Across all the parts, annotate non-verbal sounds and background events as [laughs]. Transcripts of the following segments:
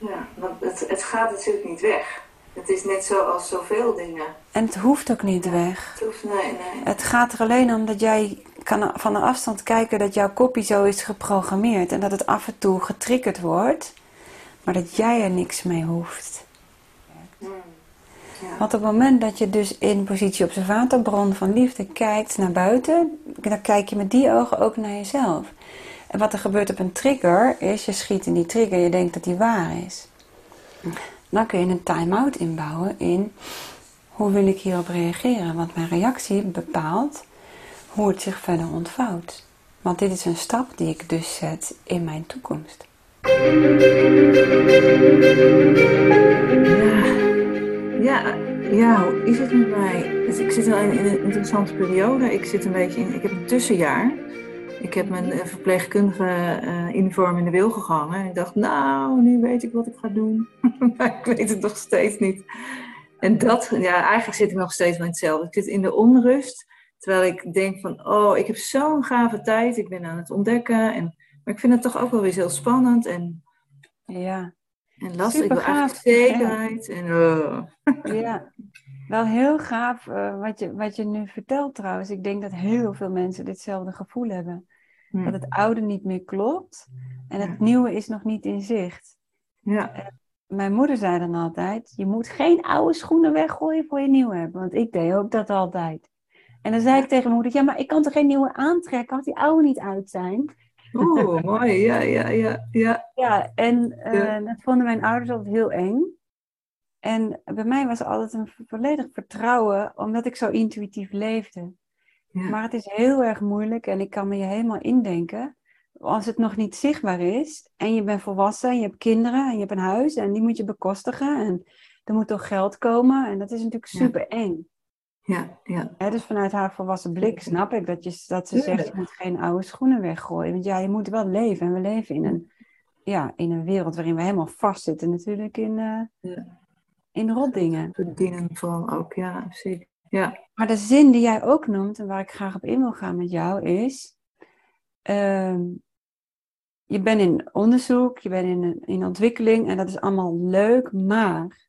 Ja, want het, het gaat natuurlijk niet weg. Het is net zoals zoveel dingen. En het hoeft ook niet weg. Het hoeft, nee, nee. Het gaat er alleen om dat jij kan van een afstand kijken dat jouw kopie zo is geprogrammeerd. En dat het af en toe getriggerd wordt. Maar dat jij er niks mee hoeft. Hmm. Ja. Want op het moment dat je dus in positie observatorbron van liefde kijkt naar buiten, dan kijk je met die ogen ook naar jezelf. En wat er gebeurt op een trigger is, je schiet in die trigger, je denkt dat die waar is. Dan kun je een time-out inbouwen in hoe wil ik hierop reageren, want mijn reactie bepaalt hoe het zich verder ontvouwt. Want dit is een stap die ik dus zet in mijn toekomst. Ja, ja, hoe is het met mij? Dus ik zit in een interessante periode. Ik zit een beetje in, ik heb een tussenjaar. Ik heb mijn eh, verpleegkundige eh, uniform in de wil gegangen. En ik dacht, nou, nu weet ik wat ik ga doen. [laughs] maar ik weet het nog steeds niet. En dat, ja, eigenlijk zit ik nog steeds in hetzelfde. Ik zit in de onrust. Terwijl ik denk van, oh, ik heb zo'n gave tijd. Ik ben aan het ontdekken. En, maar ik vind het toch ook wel weer heel spannend. En, Ja, en lastig. Ik wil eigenlijk zekerheid. En, oh. [laughs] ja. wel heel gaaf eh, wat, je, wat je nu vertelt trouwens. Ik denk dat heel veel mensen ditzelfde gevoel hebben. Hm. Dat het oude niet meer klopt en het Ja. nieuwe is nog niet in zicht. Ja, Mijn moeder zei dan altijd, je moet geen oude schoenen weggooien voor je nieuwe hebt. Want ik deed ook dat altijd. En dan zei ik tegen mijn moeder, ja, maar ik kan toch geen nieuwe aantrekken als die oude niet uit zijn? oeh, [laughs] mooi. Ja, ja, ja, ja. Ja, en eh, Ja. dat vonden mijn ouders altijd heel eng. En bij mij was altijd een vo- volledig vertrouwen, omdat ik zo intuïtief leefde. Ja. Maar het is heel erg moeilijk en ik kan me je helemaal indenken. Als het nog niet zichtbaar is en je bent volwassen en je hebt kinderen en je hebt een huis en die moet je bekostigen en er moet toch geld komen en dat is natuurlijk super eng. Ja, ja. dus vanuit haar volwassen blik snap ik dat, je, dat ze zegt je moet geen oude schoenen weggooien. Want ja, je moet wel leven en we leven in een, ja, in een wereld waarin we helemaal vastzitten natuurlijk in, eh, Ja. in rotdingen. Verdienen van ook, ja, zeker. Ja, Maar de zin die jij ook noemt en waar ik graag op in wil gaan met jou is: ehm, je bent in onderzoek, je bent in, in ontwikkeling en dat is allemaal leuk, maar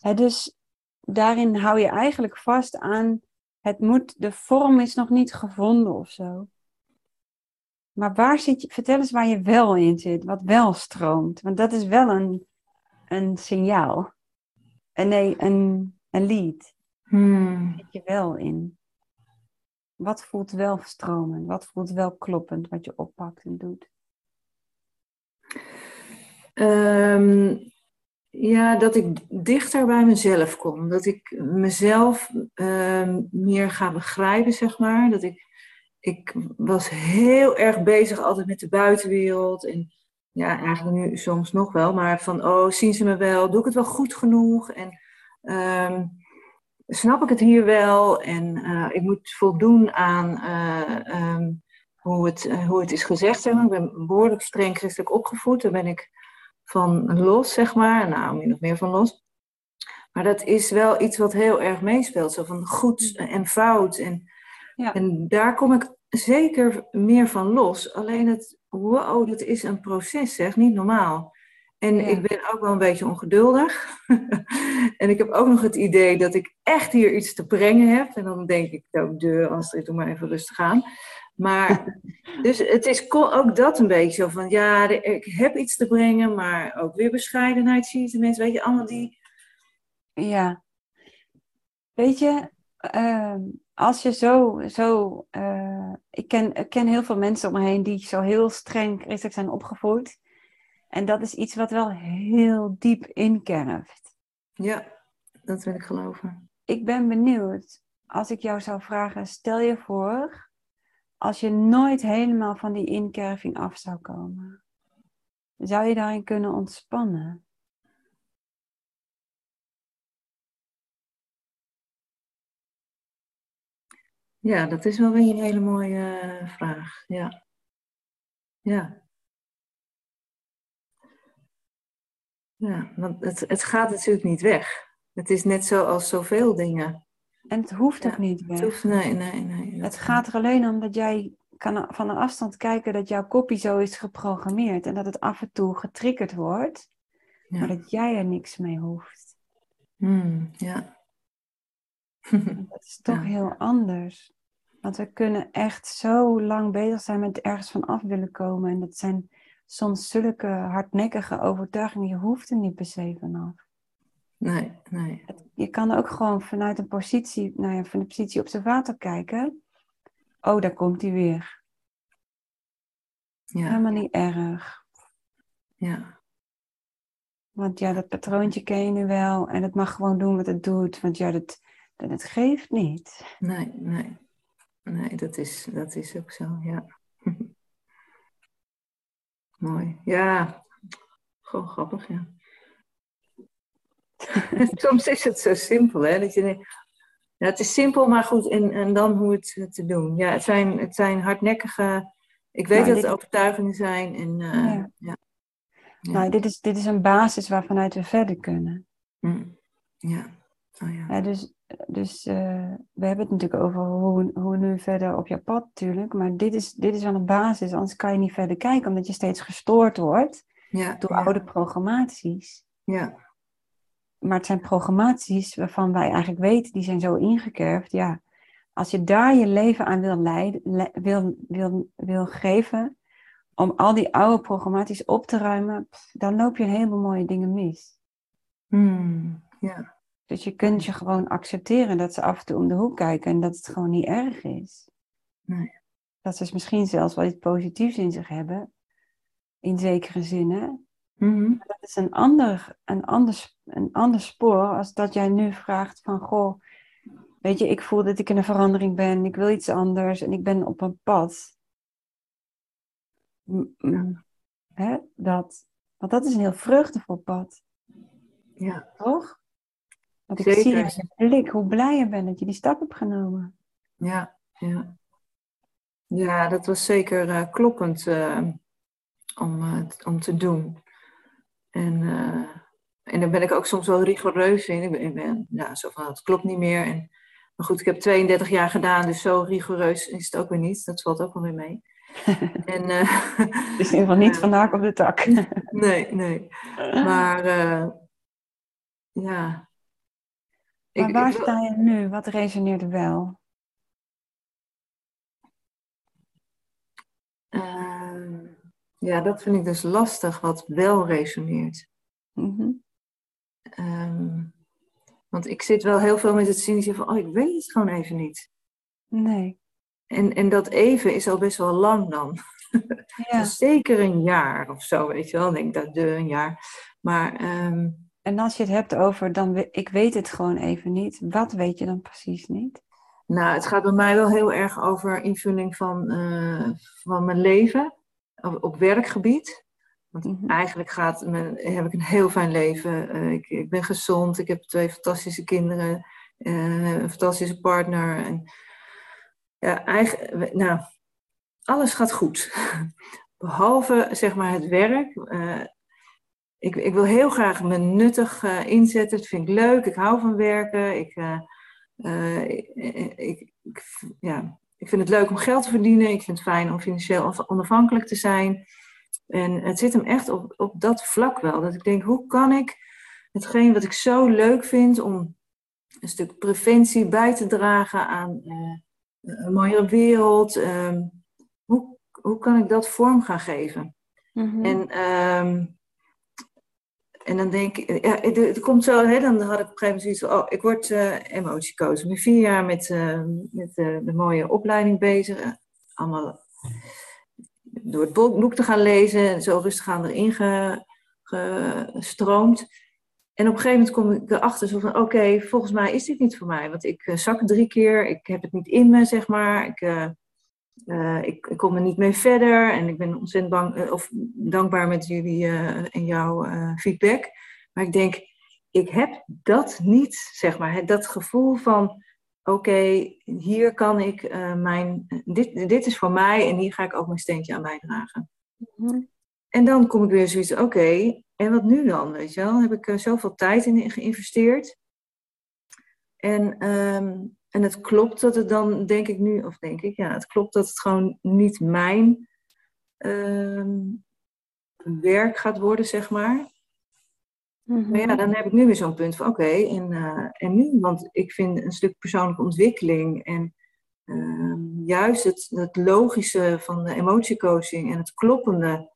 hè, dus daarin hou je eigenlijk vast aan het moet, de vorm is nog niet gevonden of zo. Maar waar zit je, vertel eens waar je wel in zit, wat wel stroomt, want dat is wel een, een signaal. En nee, een, een lead Hmm. zit je wel in? Wat voelt wel stromend? Wat voelt wel kloppend wat je oppakt en doet? Ehm, ja, dat ik dichter bij mezelf kom. Dat ik mezelf ehm, meer ga begrijpen, zeg maar. Dat ik, ik was heel erg bezig altijd met de buitenwereld. En ja, eigenlijk nu soms nog wel. Maar van, oh, zien ze me wel? Doe ik het wel goed genoeg? En ehm, snap ik het hier wel? En eh, ik moet voldoen aan... eh, ehm, hoe het, eh, hoe het is gezegd. Zeg maar. Ik ben behoorlijk streng christelijk opgevoed. Daar ben ik van los, zeg maar. Nou, min of meer van los. Maar dat is wel iets wat heel erg meespeelt. Zo van goed en fout. En, Ja. en daar kom ik zeker meer van los. Alleen het, wow, dat is een proces, zeg. Niet normaal. En Ja. ik ben ook wel een beetje ongeduldig. [laughs] en ik heb ook nog het idee dat ik echt hier iets te brengen heb. En dan denk ik, oh, de Astrid, doe maar even rustig aan. Maar, [laughs] dus het is ook dat een beetje zo van, ja, ik heb iets te brengen, maar ook weer bescheidenheid zie je mensen, weet je, allemaal die, Ja. Weet je, ehm, als je zo, zo eh, ik, ken, ik ken heel veel mensen om me heen die zo heel streng christelijk zijn opgevoed. En dat is iets wat wel heel diep inkerft. ja, dat wil ik geloven. Ik ben benieuwd, als ik jou zou vragen, stel je voor, als je nooit helemaal van die inkerving af zou komen, zou je daarin kunnen ontspannen? Ja, dat is wel weer een hele mooie eh, vraag, ja. Ja. Ja, want het, het gaat natuurlijk niet weg. Het is net zoals zoveel dingen. En het hoeft ook Ja, niet Het weg. hoeft, nee, nee, nee. Het gaat er alleen om dat jij kan van een afstand kijken dat jouw kopie zo is geprogrammeerd en dat het af en toe getriggerd wordt. Ja. Maar dat jij er niks mee hoeft. Hmm, ja. Dat is [laughs] toch Ja. heel anders. Want we kunnen echt zo lang bezig zijn met ergens van af willen komen. En dat zijn soms zulke hardnekkige overtuigingen. Je hoeft er niet per se vanaf. Nee, nee. Je kan ook gewoon vanuit een positie, nou ja, van de positie observator kijken. Oh, daar komt hij weer. Ja, Helemaal niet erg. ja. Want ja, dat patroontje ken je nu wel. En het mag gewoon doen wat het doet. Want ja, dat, dat, het geeft niet. Nee, nee. Nee, dat is, dat is ook zo, ja. Mooi. Ja, gewoon grappig, ja. [laughs] Soms is het zo simpel, hè? Dat je denkt, ja, het is simpel, maar goed, en, en dan hoe het te doen. Ja, het zijn, het zijn hardnekkige, ik weet Nou, dat het overtuigingen zijn. En, eh, Ja. ja. Ja. Nou, dit is, dit is een basis waarvanuit we verder kunnen. Mm. ja. Oh, ja. Ja, dus dus eh, we hebben het natuurlijk over hoe, hoe nu verder op je pad natuurlijk. Maar dit is, dit is wel een basis, anders kan je niet verder kijken. Omdat je steeds gestoord wordt Ja, door ja, oude programmaties. ja, Maar het zijn programmaties waarvan wij eigenlijk weten, die zijn zo ingekerfd. Ja, als je daar je leven aan wil, leiden, le- wil, wil, wil geven, om al die oude programmaties op te ruimen, pff, dan loop je een heleboel mooie dingen mis. Hmm, ja, Dus je kunt je gewoon accepteren dat ze af en toe om de hoek kijken en dat het gewoon niet erg is. Nee. Dat ze misschien zelfs wel iets positiefs in zich hebben, in zekere zin. Hè? Mhm. Dat is een ander, een, ander, een ander spoor als dat jij nu vraagt van, goh, weet je, ik voel dat ik in een verandering ben, ik wil iets anders en ik ben op een pad. Hè? Dat, want dat is een heel vreugdevol pad, ja, toch? Want ik Zeker. zie in je blik hoe blij je bent dat je die stap hebt genomen. ja, ja. Ja, dat was zeker eh, kloppend eh, om, eh, om te doen. En, en daar ben ik ook soms wel rigoureus in. Ik ben, ik ben ja, zo van, het klopt niet meer. En, maar goed, ik heb 32 jaar gedaan, dus zo rigoureus is het ook weer niet. Dat valt ook wel weer mee. [laughs] en, Het is in ieder geval niet [laughs] vandaag op de tak. nee, nee. [laughs] Maar ja. Maar waar sta je nu? Wat resoneert wel? Ehm, ja, dat vind ik dus lastig, wat wel resoneert. Mhm. Ehm, want ik zit wel heel veel met het zinnetje van, oh, ik weet het gewoon even niet. Nee. En, en dat even is al best wel lang dan. [laughs] Ja. Dus zeker een jaar of zo, weet je wel. Ik denk dat de een jaar. Maar ehm, En als je het hebt over, dan ik weet het gewoon even niet. Wat weet je dan precies niet? nou, het gaat bij mij wel heel erg over invulling van, eh, van mijn leven op, op werkgebied. Want Mhm. eigenlijk gaat mijn, heb ik een heel fijn leven. Eh, ik, ik ben gezond, ik heb twee fantastische kinderen, eh, een fantastische partner. En, ja, eigenlijk, nou, alles gaat goed. [laughs] Behalve zeg maar het werk. Ik, ik wil heel graag me nuttig eh, inzetten. Dat vind ik leuk. Ik hou van werken. Ik, eh, eh, ik, ik, ja, ik vind het leuk om geld te verdienen. Ik vind het fijn om financieel onaf- onafhankelijk te zijn. En het zit hem echt op, op dat vlak wel. Dat ik denk, hoe kan ik hetgeen wat ik zo leuk vind om een stuk preventie bij te dragen aan een mooiere wereld. ehm, hoe, hoe kan ik dat vorm gaan geven? Mhm. En, ehm, en dan denk ik, ja, het, komt zo, hè, dan had ik op een gegeven moment zoiets van, oh, ik word eh emotiecoach. Ik ben vier jaar met, eh, met eh, de mooie opleiding bezig. Allemaal door het boek, te gaan lezen, en zo rustig aan erin ge- gestroomd. En op een gegeven moment kom ik erachter zo van, oké, volgens mij is dit niet voor mij. Want ik zak drie keer, ik heb het niet in me, zeg maar. Ik, eh, ik, ik kom er niet mee verder en ik ben ontzettend bang, eh, of dankbaar met jullie eh, en jouw feedback. Maar ik denk, ik heb dat niet, zeg maar. Dat gevoel van, oké, hier kan ik mijn, dit, dit is voor mij en hier ga ik ook mijn steentje aan bijdragen. Mhm. En dan kom ik weer zoiets, oké, en wat nu dan, weet je wel? Heb ik zoveel tijd in geïnvesteerd. En, ehm, en het klopt dat het dan, denk ik nu, of denk ik, ja, het klopt dat het gewoon niet mijn ehm, werk gaat worden, zeg maar. Mhm. Maar ja, dan heb ik nu weer zo'n punt van oké, en, eh, en nu? Want ik vind een stuk persoonlijke ontwikkeling en ehm, juist het, het logische van de emotiecoaching en het kloppende.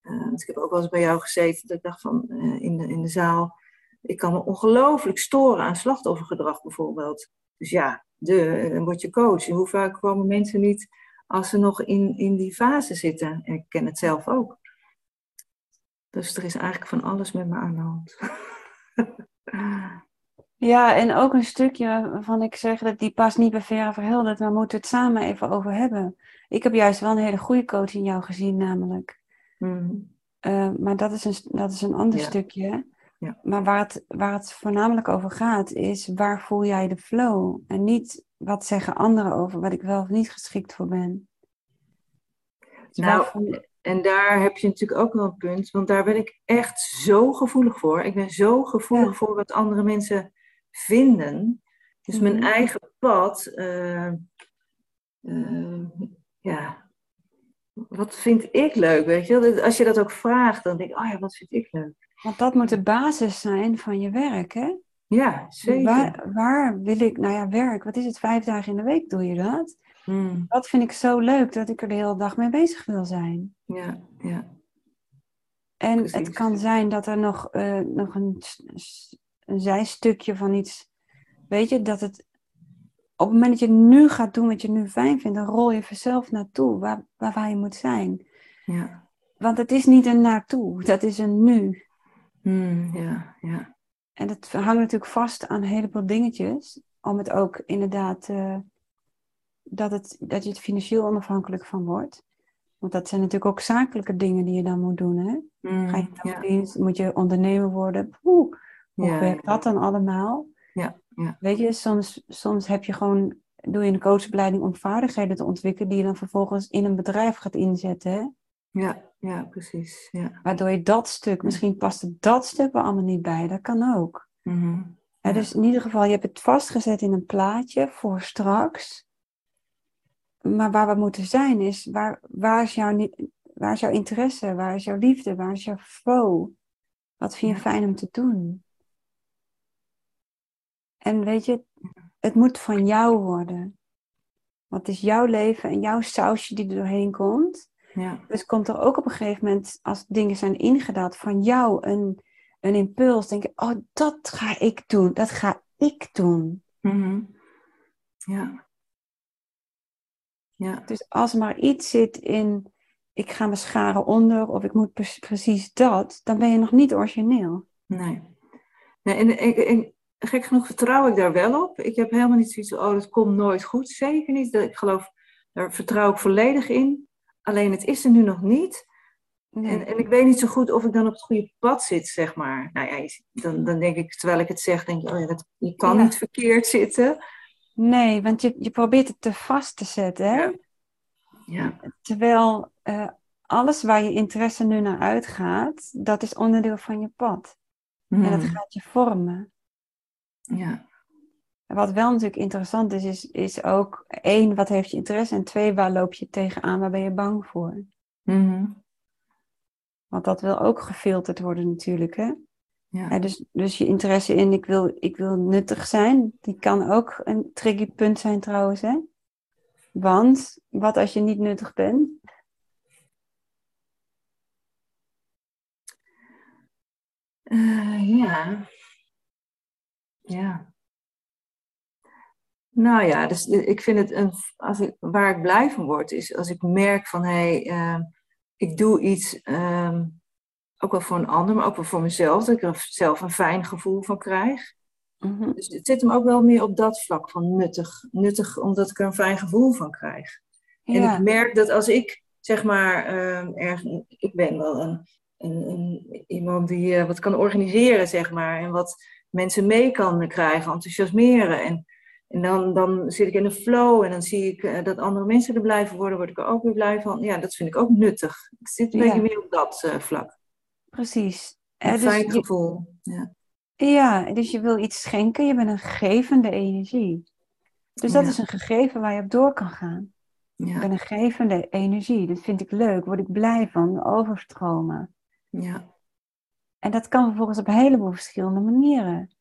eh, want ik heb ook wel eens bij jou gezeten dat ik dacht van eh, in, de, in de zaal, ik kan me ongelooflijk storen aan slachtoffergedrag bijvoorbeeld. Dus ja, de, dan word je coach. En hoe vaak komen mensen niet als ze nog in, in die fase zitten? En ik ken het zelf ook. Dus er is eigenlijk van alles met me aan de hand. [laughs] Ja, en ook een stukje waarvan ik zeg dat die past niet bij Vera Verhelderd, maar we moeten het samen even over hebben. Ik heb juist wel een hele goede coach in jou gezien, namelijk. Mm. Eh, maar dat is een, dat is een ander Ja. stukje. Ja. Maar waar het, waar het voornamelijk over gaat, is waar voel jij de flow? En niet wat zeggen anderen over wat ik wel of niet geschikt voor ben. Dus Nou, voel- en daar heb je natuurlijk ook wel een punt, want daar ben ik echt zo gevoelig voor. Ik ben zo gevoelig Ja. voor wat andere mensen vinden. Dus mijn Mhm. eigen pad, eh, eh, ja, wat vind ik leuk, weet je? Als je dat ook vraagt, dan denk ik, oh ja, wat vind ik leuk? Want dat moet de basis zijn van je werk, hè? Ja, zeker. Waar, waar wil ik, nou ja, werk, wat is het, vijf dagen in de week doe je dat? Mm, Dat vind ik zo leuk dat ik er de hele dag mee bezig wil zijn. ja, ja, En Precies. het kan zijn dat er nog, eh, nog een zijstukje van iets, weet je, dat het op het moment dat je nu gaat doen wat je nu fijn vindt, dan rol je vanzelf naartoe waar, waar, waar je moet zijn. ja. Want het is niet een naartoe, dat is een nu. Mm, ja, ja. En dat hangt natuurlijk vast aan een heleboel dingetjes, om het ook inderdaad, eh, dat, het, dat je het financieel onafhankelijk van wordt. Want dat zijn natuurlijk ook zakelijke dingen die je dan moet doen, hè? Mm, Ga je dan ja, dienst, moet je ondernemer worden? Oeh, hoe ja, werkt dat dan allemaal? Ja, ja. Weet je, soms, soms heb je gewoon, doe je een coachopleiding om vaardigheden te ontwikkelen die je dan vervolgens in een bedrijf gaat inzetten. Hè? Ja, ja, precies. Ja. Waardoor je dat stuk, misschien past het dat stuk wel allemaal niet bij, dat kan ook. Mhm. Ja. Dus in ieder geval, je hebt het vastgezet in een plaatje voor straks. Maar waar we moeten zijn is, waar, waar, is jouw, waar is jouw interesse? Waar is jouw liefde? Waar is jouw flow? Wat vind je fijn om te doen? En weet je, het moet van jou worden. Want het is jouw leven en jouw sausje die er doorheen komt. Ja. Dus komt er ook op een gegeven moment, als dingen zijn ingedaald, van jou een, een impuls. Denk je, oh, dat ga ik doen. Dat ga ik doen. Mhm. Ja. Ja. Dus als er maar iets zit in, ik ga me scharen onder of ik moet pre- precies dat, dan ben je nog niet origineel. Nee. nee en, en, en gek genoeg vertrouw ik daar wel op. Ik heb helemaal niet zoiets van, oh, dat komt nooit goed. Zeker niet. Ik geloof, daar vertrouw ik volledig in. Alleen het is er nu nog niet. Nee. En, en ik weet niet zo goed of ik dan op het goede pad zit, zeg maar. Nou ja, je- dan, dan denk ik, terwijl ik het zeg, denk ik, oh ja, dat, je kan Ja. niet verkeerd zitten. Nee, want je, je probeert het te vast te zetten. Hè? Ja. Ja. Terwijl eh, alles waar je interesse nu naar uitgaat, dat is onderdeel van je pad. En dat Mhm. gaat je vormen. ja. En wat wel natuurlijk interessant is, is, is ook één, wat heeft je interesse? En twee, waar loop je tegenaan? Waar ben je bang voor? Mhm. Want dat wil ook gefilterd worden natuurlijk, hè? ja. Ja, dus, dus je interesse in ik wil, ik wil nuttig zijn, die kan ook een tricky punt zijn trouwens, hè? Want wat als je niet nuttig bent? Eh, ja. Ja. Nou ja, dus ik vind het een, als ik, waar ik blij van word, is als ik merk van hé, hey, ehm, ik doe iets, ehm, ook wel voor een ander, maar ook wel voor mezelf, dat ik er zelf een fijn gevoel van krijg. Mhm. Dus het zit hem ook wel meer op dat vlak van nuttig. Nuttig omdat ik er een fijn gevoel van krijg. En ik merk dat als ik, zeg maar, ehm erg, ik ben wel een, een, een, iemand die eh, wat kan organiseren, zeg maar. En wat mensen mee kan krijgen, enthousiasmeren. En, en dan, dan zit ik in een flow en dan zie ik eh, dat andere mensen er blij van worden, word ik er ook weer blij van. Ja, dat vind ik ook nuttig. Ik zit een Ja. beetje meer op dat eh, vlak. precies. Een dus fijn je- gevoel. Ja. ja, dus je wil iets schenken, je bent een gevende energie. Dus dat Ja. is een gegeven waar je op door kan gaan. Ik Ja. ben een gevende energie, dat vind ik leuk, word ik blij van, overstromen. Ja. En dat kan vervolgens op een heleboel verschillende manieren.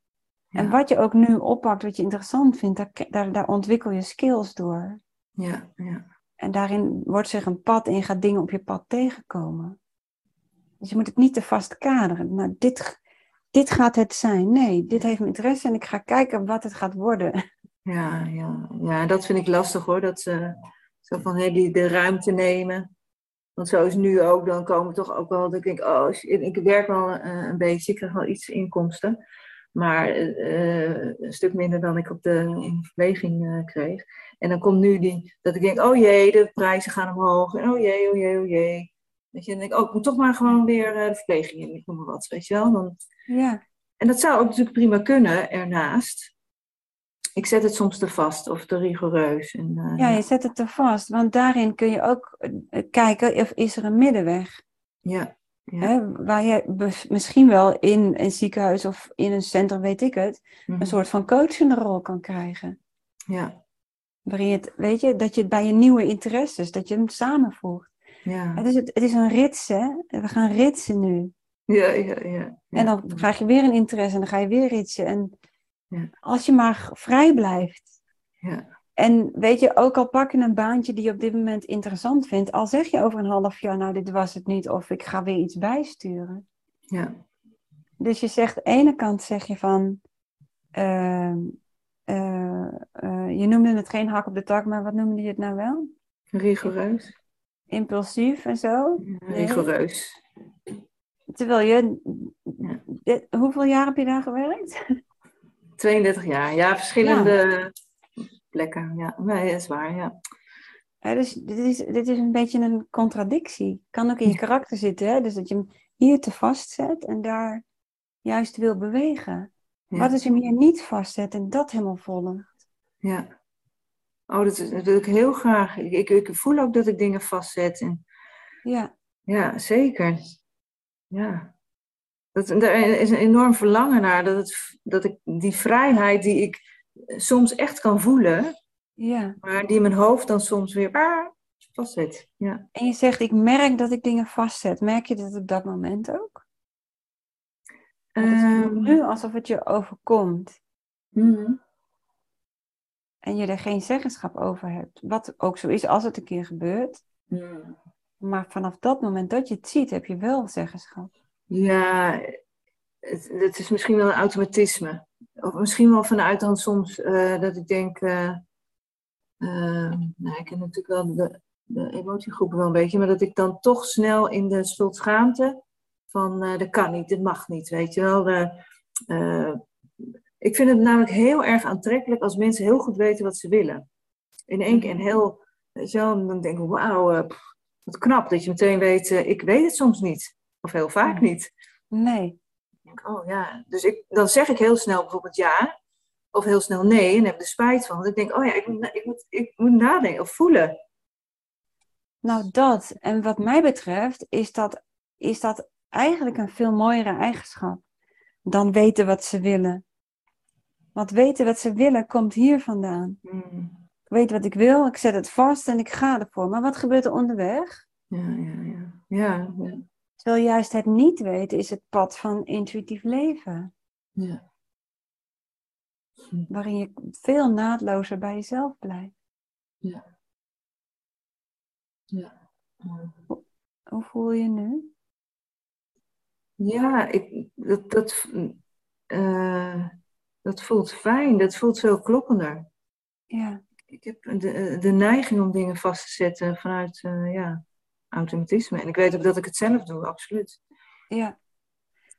En wat je ook nu oppakt, wat je interessant vindt, daar, daar, daar ontwikkel je skills door. Ja, ja. En daarin wordt zich een pad in, gaat dingen op je pad tegenkomen. Dus je moet het niet te vast kaderen. Nou, dit, dit gaat het zijn. Nee, dit heeft mijn interesse en ik ga kijken wat het gaat worden. Ja, ja, ja dat vind ik lastig hoor. Dat ze zo van hey, die, de ruimte nemen. Want zo is nu ook, dan komen toch ook wel, dat ik denk, oh, ik werk wel een, eh, een beetje, ik krijg wel iets inkomsten. Maar uh, een stuk minder dan ik op de in verpleging uh, kreeg. En dan komt nu die, dat ik denk, oh jee, de prijzen gaan omhoog. En oh jee, oh jee, oh jee. Weet je, dan denk ik, oh, ik moet toch maar gewoon weer uh, de verpleging in, ik noem maar wat, weet je wel. Dan... Ja. En dat zou ook natuurlijk prima kunnen, ernaast. Ik zet het soms te vast of te rigoureus. En, ja, je zet het te vast, want daarin kun je ook kijken of is er een middenweg. Ja. Hè, waar je misschien wel in een ziekenhuis of in een centrum, weet ik het, Mhm. een soort van coachende rol kan krijgen. Ja, Waarin je het, weet je, dat je het bij je nieuwe interesses, dat je hem samenvoegt. ja. Het is, het, het is een rits, hè? We gaan ritsen nu. Ja, ja, ja. En dan krijg je weer een interesse en dan ga je weer ritsen. En Ja. als je maar vrij blijft. Ja. En weet je, ook al pak je een baantje die je op dit moment interessant vindt, al zeg je over een half jaar, nou dit was het niet, of ik ga weer iets bijsturen. Ja. Dus je zegt, aan de ene kant zeg je van, ehm, eh, eh, je noemde het geen hak op de tak, maar wat noemde je het nou wel? Rigoureus. Impulsief en zo. Ja, rigoureus. Terwijl je, Ja. dit- hoeveel jaar heb je daar gewerkt? 32 jaar. Ja, verschillende plekken. Ja, nee, dat is waar. Ja. Ja, dus dit is, dit is een beetje een contradictie. Kan ook in je karakter zitten, hè? dus dat je hem hier te vastzet en daar juist wil bewegen. Ja. Wat als je hem hier niet vastzet en dat helemaal volgt? ja. Oh, dat, is- dat wil ik heel graag. Ik, ik, ik voel ook dat ik dingen vastzet. En, Ja, ja, zeker. Ja. Dat, daar is een enorm verlangen naar. Dat, het, dat ik die vrijheid die ik soms echt kan voelen, ja. maar die mijn hoofd dan soms weer ah, vastzet. Ja. En je zegt, ik merk dat ik dingen vastzet. Merk je dat op dat moment ook? Want het voelt Ehm, nu alsof het je overkomt mhm. en je er geen zeggenschap over hebt. Wat ook zo is als het een keer gebeurt. Mhm. Maar vanaf dat moment dat je het ziet, heb je wel zeggenschap. Ja, het, het is misschien wel een automatisme. Of misschien wel vanuit dan soms eh, dat ik denk. eh, eh, nou, ik ken natuurlijk wel de, de emotiegroepen wel een beetje, maar dat ik dan toch snel in de schuld-schaamte van dat kan niet, dit mag niet, weet je wel. Ik vind het namelijk heel erg aantrekkelijk als mensen heel goed weten wat ze willen. In één keer en heel, weet je wel, en dan denk ik, wauw, wat knap dat je meteen weet, ik weet het soms niet. Of heel vaak Ja. niet. Nee. Denk, oh ja. Dus ik, dan zeg ik heel snel bijvoorbeeld ja. Of heel snel nee. En heb er spijt van. Want ik denk, oh ja, ik moet, ik moet, ik moet nadenken of voelen. Nou, dat. En wat mij betreft is dat, is dat eigenlijk een veel mooiere eigenschap dan weten wat ze willen. Want weten wat ze willen komt hier vandaan. Hmm. Ik weet wat ik wil, ik zet het vast en ik ga ervoor. Maar wat gebeurt er onderweg? Ja, ja, ja. Ja, ja. Terwijl juist het niet weten is het pad van intuïtief leven. ja. Waarin je veel naadlozer bij jezelf blijft. ja. ja. Hoe voel je nu? Ja, ik, dat, dat, eh, dat voelt fijn. Dat voelt veel kloppender. Ja, Ik heb de, de neiging om dingen vast te zetten vanuit eh, ja, automatisme. En ik weet ook dat ik het zelf doe, absoluut. ja.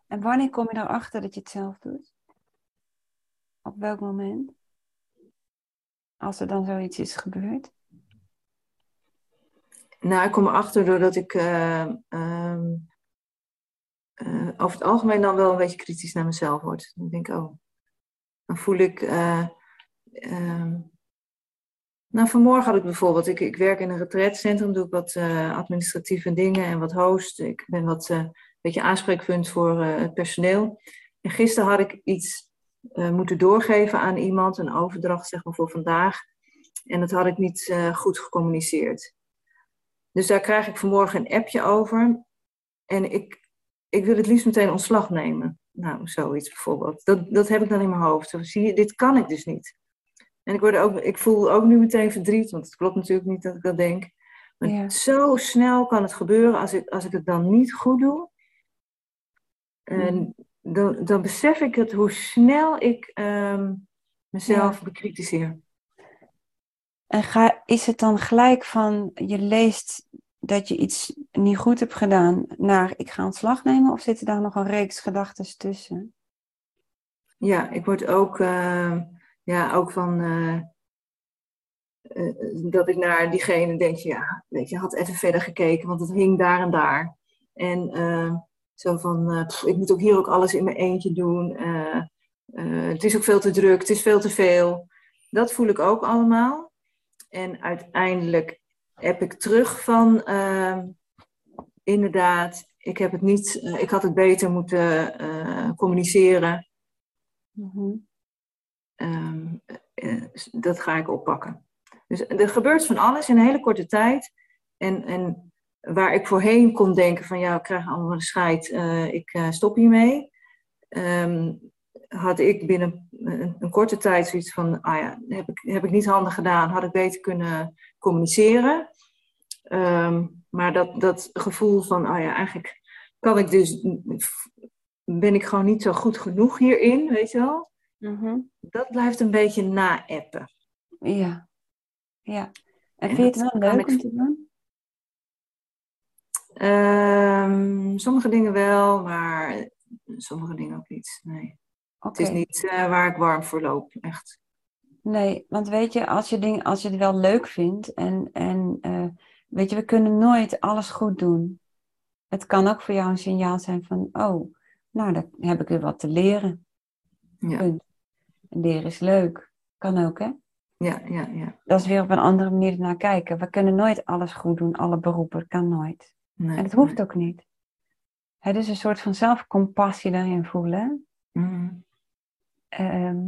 En wanneer kom je erachter dat je het zelf doet? Op welk moment? Als er dan zoiets is gebeurd? Nou, ik kom erachter doordat ik eh, ehm, eh, over het algemeen dan wel een beetje kritisch naar mezelf word. Dan denk ik, oh, dan voel ik. eh, ehm, nou, vanmorgen had ik bijvoorbeeld, ik, ik werk in een retraitecentrum, doe ik wat eh, administratieve dingen en wat host. Ik ben wat een beetje aanspreekpunt voor eh, het personeel. En gisteren had ik iets moeten doorgeven aan iemand, een overdracht zeg maar voor vandaag. En dat had ik niet goed gecommuniceerd. Dus daar krijg ik vanmorgen een appje over. En ik, ik wil het liefst meteen ontslag nemen. Nou, zoiets bijvoorbeeld. Dat, dat heb ik dan in mijn hoofd. Zie je, dit kan ik dus niet. En ik, word ook, ik voel ook nu meteen verdriet, want het klopt natuurlijk niet dat ik dat denk. Maar Ja. zo snel kan het gebeuren als ik, als ik het dan niet goed doe. En dan, dan besef ik het hoe snel ik ehm, mezelf bekritiseer. En ga, is het dan gelijk van je leest dat je iets niet goed hebt gedaan naar ik ga ontslag nemen? Of zitten daar nog een reeks gedachten tussen? Ja, ik word ook, eh, ja, ook van eh, eh, dat ik naar diegene denk, ja, weet je, had even verder gekeken, want het hing daar en daar. En eh, zo van, ik moet ook hier ook alles in mijn eentje doen. het is ook veel te druk, het is veel te veel. Dat voel ik ook allemaal. En uiteindelijk heb ik terug van, inderdaad, ik heb het niet, ik had het beter moeten communiceren. Mhm. Ehm, eh, dat ga ik oppakken. Dus er gebeurt van alles in een hele korte tijd. En, en waar ik voorheen kon denken van ja, ik krijg allemaal een scheid, eh, ik eh, stop hiermee. Ehm, had ik binnen een, een korte tijd zoiets van, ah ja, heb ik, heb ik niet handig gedaan, had ik beter kunnen communiceren. Ehm, maar dat, dat gevoel van, ah ja, eigenlijk kan ik dus, ben ik gewoon niet zo goed genoeg hierin, weet je wel Mhm. dat blijft een beetje na-appen. Ja. Ja. En En vind je het wel leuk ik- om te doen? Ehm, sommige dingen wel, maar sommige dingen ook niet. Nee. Het is niet eh, waar ik warm voor loop, echt. Nee, want weet je, als je, ding, als je het wel leuk vindt en, en eh, weet je, we kunnen nooit alles goed doen. Het kan ook voor jou een signaal zijn van, oh, nou, dan heb ik weer wat te leren. Ja, Punt. En leren is leuk. Kan ook, hè? ja, ja. ja. Dat is weer op een andere manier naar kijken. We kunnen nooit alles goed doen, alle beroepen. Kan nooit. Nee, En het hoeft ook niet. Het is een soort van zelfcompassie daarin voelen. Mhm. Ehm,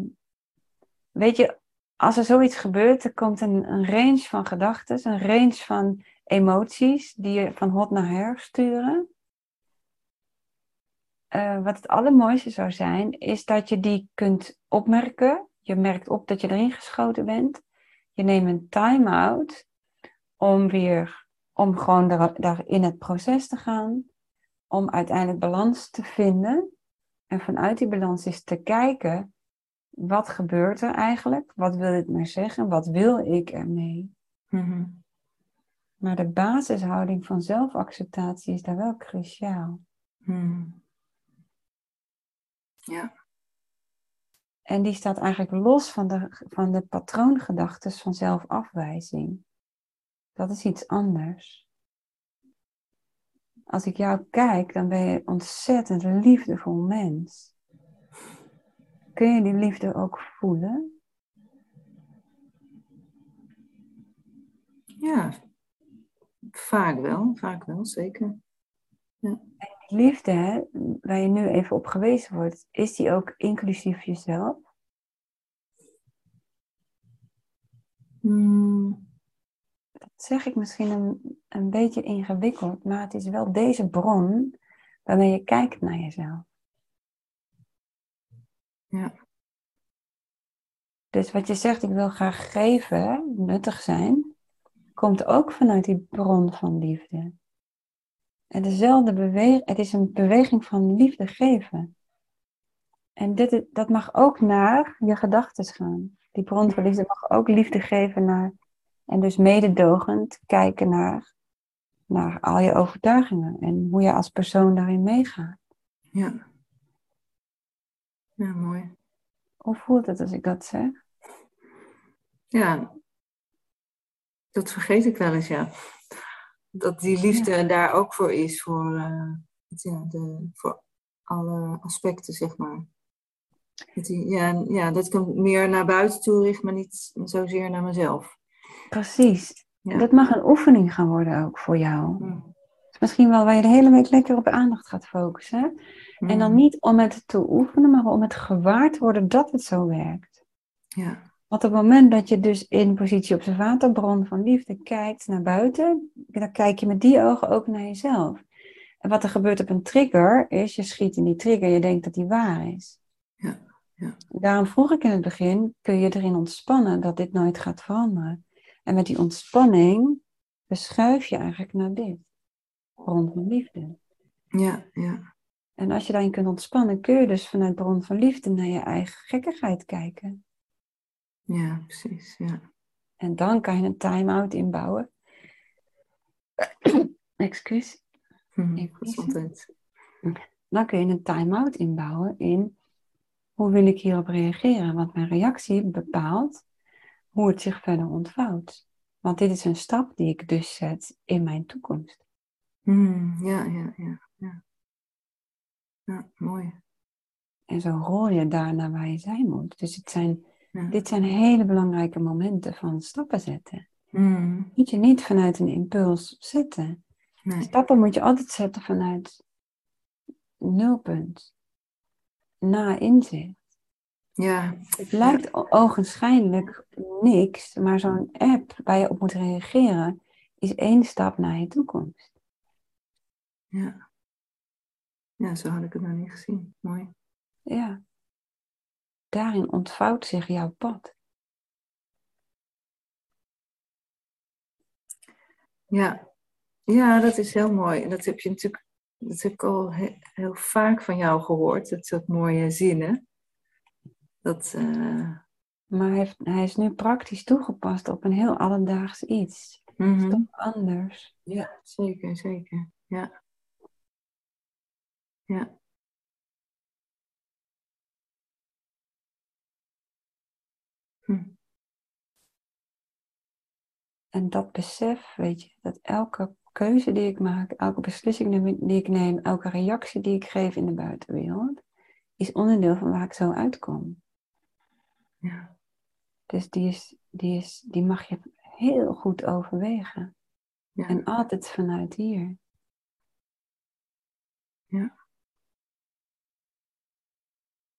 weet je, als er zoiets gebeurt, er komt een, een range van gedachten, een range van emoties die je van hot naar her sturen. Eh, wat het allermooiste zou zijn, is dat je die kunt opmerken. Je merkt op dat je erin geschoten bent. Je neemt een time-out om weer, om gewoon daar, daar in het proces te gaan. Om uiteindelijk balans te vinden. En vanuit die balans is te kijken, wat gebeurt er eigenlijk? Wat wil dit maar zeggen? Wat wil ik ermee? Mhm. Maar de basishouding van zelfacceptatie is daar wel cruciaal. Mhm. Ja, En die staat eigenlijk los van de, van de patroongedachten van zelfafwijzing. Dat is iets anders. Als ik jou kijk, dan ben je een ontzettend liefdevol mens. Kun je die liefde ook voelen? ja. Vaak wel, vaak wel, zeker. Liefde, hè, waar je nu even op gewezen wordt, is die ook inclusief jezelf? Mm, Dat zeg ik misschien een, een beetje ingewikkeld, maar het is wel deze bron waarmee je kijkt naar jezelf. Ja. Dus wat je zegt, ik wil graag geven, nuttig zijn, komt ook vanuit die bron van liefde. En dezelfde beweging, het is een beweging van liefde geven. En dit, dat mag ook naar je gedachten gaan. Die bron van liefde mag ook liefde geven naar, en dus mededogend kijken naar, naar al je overtuigingen en hoe je als persoon daarin meegaat. ja. Ja, mooi. Hoe voelt het als ik dat zeg? Ja, dat vergeet ik wel eens, ja. Dat die liefde daar ook voor is, voor, eh, het- ja, de, voor alle aspecten, zeg maar. Dat, die, ja, ja, dat ik hem meer naar buiten toe richt, maar niet zozeer naar mezelf. Precies. Ja. Dat mag een oefening gaan worden ook voor jou. Mm. is misschien wel waar je de hele week lekker op aandacht gaat focussen. En dan Mm. niet om het te oefenen, maar om het gewaar te worden dat het zo werkt. Ja, Want op het moment dat je dus in positie observatorbron van liefde kijkt naar buiten, dan kijk je met die ogen ook naar jezelf. En wat er gebeurt op een trigger is, je schiet in die trigger, je denkt dat die waar is. Ja, ja. Daarom vroeg ik in het begin, kun je erin ontspannen dat dit nooit gaat veranderen? En met die ontspanning beschuif je eigenlijk naar dit. Bron van liefde. Ja, ja. En als je daarin kunt ontspannen, kun je dus vanuit bron van liefde naar je eigen gekkigheid kijken. Ja, precies. Ja. En dan kan je een time-out inbouwen. [clears throat] Excuus. Hm, gezondheid. Dan kun je een time-out inbouwen in hoe wil ik hierop reageren? Want mijn reactie bepaalt hoe het zich verder ontvouwt. Want dit is een stap die ik dus zet in mijn toekomst. Hm, ja, ja, ja, ja. Ja, mooi. En zo rol je daar naar waar je zijn moet. Dus het zijn, Ja. dit zijn hele belangrijke momenten van stappen zetten. Hm, Moet je niet vanuit een impuls zetten. nee. Stappen moet je altijd zetten vanuit nulpunt. Na inzicht. Ja, Het lijkt ogenschijnlijk niks, maar zo'n app waar je op moet reageren is één stap naar je toekomst. ja. Ja, zo had ik het nog niet gezien. Mooi. Ja. Daarin ontvouwt zich jouw pad. Ja. ja, dat is heel mooi. En dat heb je natuurlijk, dat heb ik al he- heel vaak van jou gehoord. Dat soort mooie zinnen. Dat, eh, Maar hij, heeft, hij is nu praktisch toegepast op een heel alledaags iets. mhm. Toch anders. Ja, zeker, zeker. Ja. Ja. Hm. En dat besef, weet je, dat elke keuze die ik maak, elke beslissing die ik neem, elke reactie die ik geef in de buitenwereld, is onderdeel van waar ik zo uitkom. Ja. Dus die, is, die, is, die mag je heel goed overwegen. Ja. En altijd vanuit hier. Ja.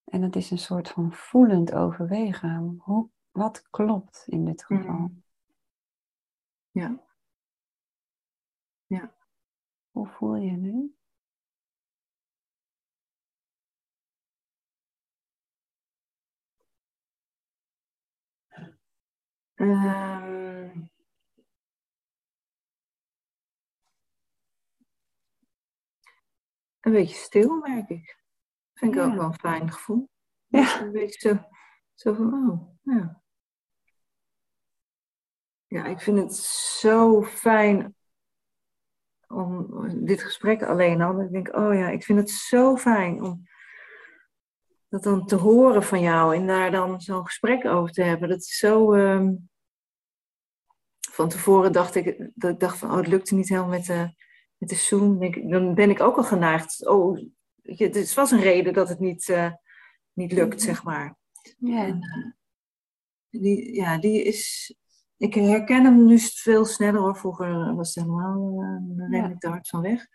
En dat is een soort van voelend overwegen. Hoe, wat klopt in dit geval? Mhm. Ja. Ja. Hoe voel je nu? Ehm, een beetje stil, merk ik. Vind ik Ja. ook wel een fijn gevoel. Ja. Een beetje zo, zo van, oh, ja. Ja, ik vind het zo fijn om dit gesprek alleen al. Ik denk, oh ja, ik vind het zo fijn om dat dan te horen van jou en daar dan zo'n gesprek over te hebben. Dat is zo. ehm, van tevoren dacht ik dat ik dacht van, oh, het lukte niet helemaal met de, met de Zoom. Dan ben ik ook al geneigd. Oh, je, het was een reden dat het niet, eh, niet lukt, zeg maar. Ja. En, eh, die, ja, die is. Ik herken hem nu veel sneller hoor. Vroeger was het helemaal. eh, dan ren ik te hard van weg.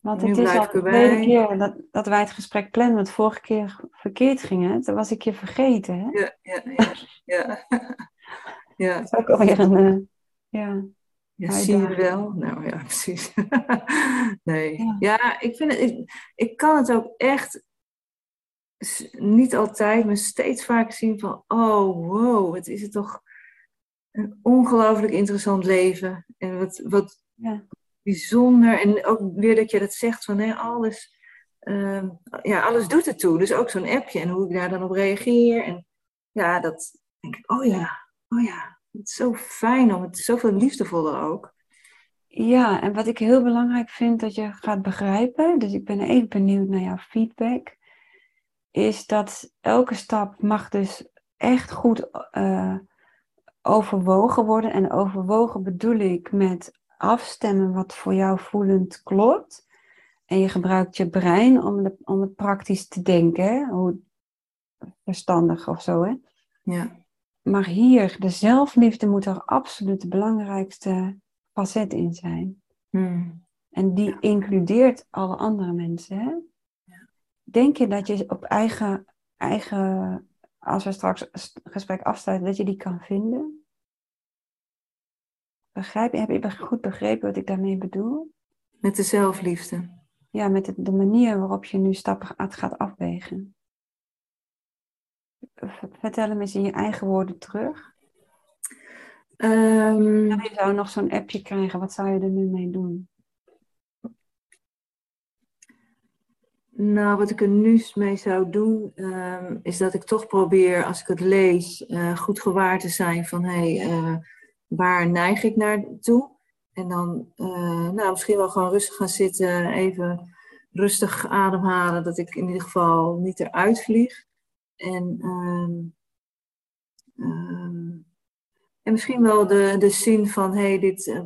Want Nu het is al de tweede keer dat, dat wij het gesprek plannen. Want vorige keer verkeerd ging het. Was ik je vergeten. Hè? Ja, ja, ja. ja. [laughs] ja. Dat is ook alweer een... eh, ja. Ja, zie je wel? Nou ja, [laughs] precies. nee. Ja. Ja, ik vind het, ik, ik kan het ook echt niet altijd, maar steeds vaker zien van, oh wow, wat is het toch een ongelooflijk interessant leven. En wat, wat Ja. bijzonder. En ook weer dat je dat zegt van, nee, alles, ehm, ja, alles doet ertoe. Dus ook zo'n appje en hoe ik daar dan op reageer. En ja, dat denk ik, oh ja, oh ja. Het is zo fijn om het, zoveel liefdevoller ook. Ja, en wat ik heel belangrijk vind dat je gaat begrijpen, dus ik ben even benieuwd naar jouw feedback, is dat elke stap mag dus echt goed eh, overwogen worden. En overwogen bedoel ik met afstemmen wat voor jou voelend klopt. En je gebruikt je brein om, de, om het praktisch te denken, hè? hoe verstandig of zo. Hè? Ja, Maar hier, de zelfliefde moet er absoluut de belangrijkste facet in zijn. Hmm. En die Ja. includeert alle andere mensen. Hè? Denk je dat je op eigen, eigen, als we straks het gesprek afsluiten, dat je die kan vinden? Begrijp je, heb je goed begrepen wat ik daarmee bedoel? met de zelfliefde. ja, met de, de manier waarop je nu stappen gaat, afwegen. Vertel hem eens in je eigen woorden terug. Stel, Je zou nog zo'n appje krijgen, wat zou je er nu mee doen? Nou, wat ik er nu mee zou doen, ehm, is dat ik toch probeer, als ik het lees, eh, goed gewaar te zijn van hé, hey, eh, waar neig ik naartoe? En dan eh, nou, misschien wel gewoon rustig gaan zitten, even rustig ademhalen, dat ik in ieder geval niet eruit vlieg. En, ehm, ehm, en misschien wel de, de zin van hé, hey, dit,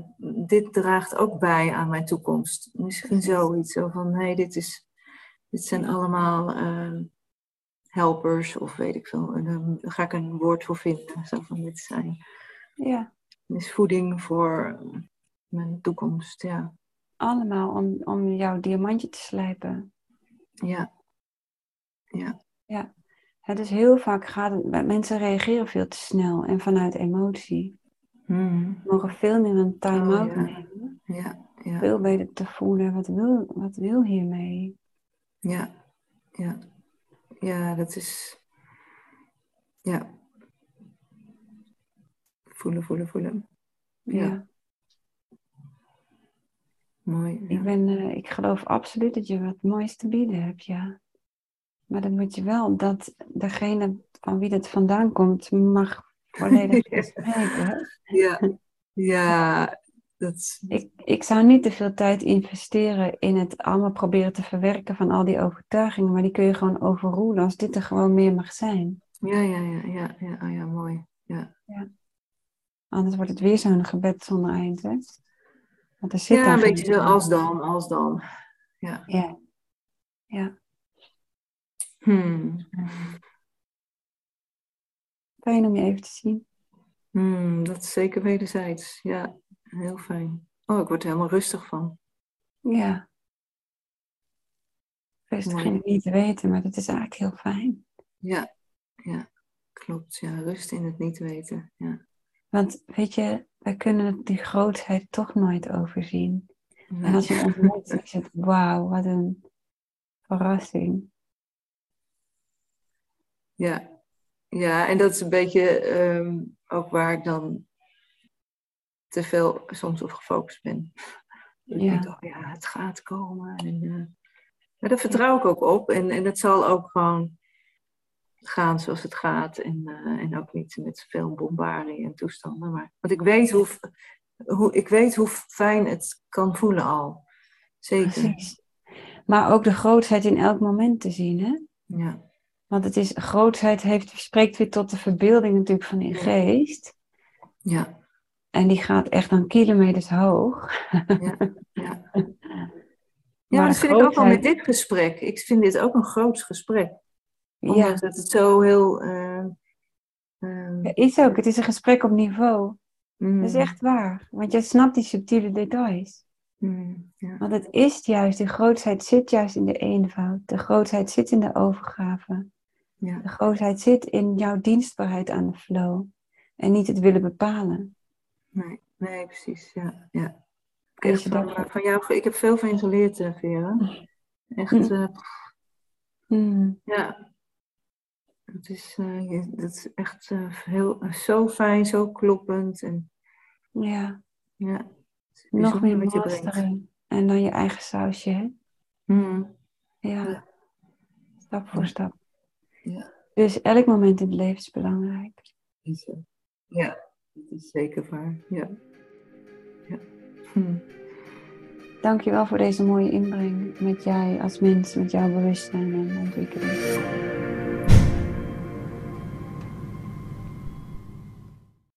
dit draagt ook bij aan mijn toekomst. Misschien zoiets, zo van hé, hey, dit is. Dit zijn allemaal ehm, helpers of weet ik veel. En dan ga ik een woord voor vinden. Zo van dit zijn. Ja, Dit is voeding voor mijn toekomst. Ja. allemaal om, om jouw diamantje te slijpen. Ja. Ja. Het is heel vaak gaat het, mensen reageren veel te snel en vanuit emotie. Hmm. We mogen veel meer een time-out Oh, ja. nemen. Ja. Ja. Veel beter te voelen, wat wil, wat wil hiermee? Ja. Ja. Ja, dat is. Ja. Voelen, voelen, voelen. Ja. Ja. Mooi. Ik, ben, eh, ik geloof absoluut dat je wat moois te bieden hebt, ja. Maar dan moet je wel dat degene van wie dat vandaan komt, mag volledig [laughs] spreken. Ja. Ja. Dat, Ik, ik zou niet te veel tijd investeren in het allemaal proberen te verwerken van al die overtuigingen, maar die kun je gewoon overroelen als dit er gewoon meer mag zijn. Ja, ja, ja, ja, ja, oh ja, mooi. Ja, Anders wordt het weer zo'n gebed zonder eind, hè? Want er zit ja een beetje zo als dan, als dan. Ja. Ja. Ja. Hmm. Fijn om je even te zien. Hmm, dat is zeker wederzijds. Ja, heel fijn. Oh, ik word er helemaal rustig van. Ja. Rustig in het niet te weten, maar dat is eigenlijk heel fijn. Ja, ja, klopt. Ja, rust in het niet weten. Ja. Want weet je, wij kunnen die grootheid toch nooit overzien. En als je ontmoet, is het wauw, wat een verrassing. Ja. ja, en dat is een beetje ehm, ook waar ik dan te veel soms op gefocust ben. [laughs] Ik Ja. denk, oh ja, het gaat komen. En, eh, maar daar vertrouw ik ook op. En, en het zal ook gewoon gaan zoals het gaat. En, eh, en ook niet met zoveel bombardie en toestanden. Maar, want ik weet hoe, hoe, ik weet hoe fijn het kan voelen al. Zeker. Precies. Maar ook de grootheid in elk moment te zien, hè? Ja. Want het is, grootheid heeft, spreekt weer tot de verbeelding natuurlijk van Ja. geest. Ja. En die gaat echt dan kilometers hoog. Ja. Ja, [laughs] maar dat vind ik ook wel met dit gesprek. Ik vind dit ook een groot gesprek. Ja, dat het zo heel... eh, eh, het is ook. Het is een gesprek op niveau. mm, Dat is echt waar. Want jij snapt die subtiele details. mm, ja. Want het is juist, de grootheid zit juist in de eenvoud. De grootheid zit in de overgave. Ja. De grootheid zit in jouw dienstbaarheid aan de flow. En niet het willen bepalen. Nee, nee, precies. Ja, ja. Ik, je van, eh, van jou, ik heb veel van je geleerd, eh, Vera. Echt, Mm. eh, Hmm. ja. Het is, eh, je- dat is echt eh, heel, eh, zo fijn, zo kloppend. En, Ja, ja, het nog meer wat je brengt. En dan je eigen sausje, hè? Mm, Ja. Ja. Stap voor stap. Ja. Dus elk moment in het leven is belangrijk. Ja, dat is zeker waar. Ja. ja. Hm. Dankjewel voor deze mooie inbreng met jij als mens, met jouw bewustzijn en ontwikkeling.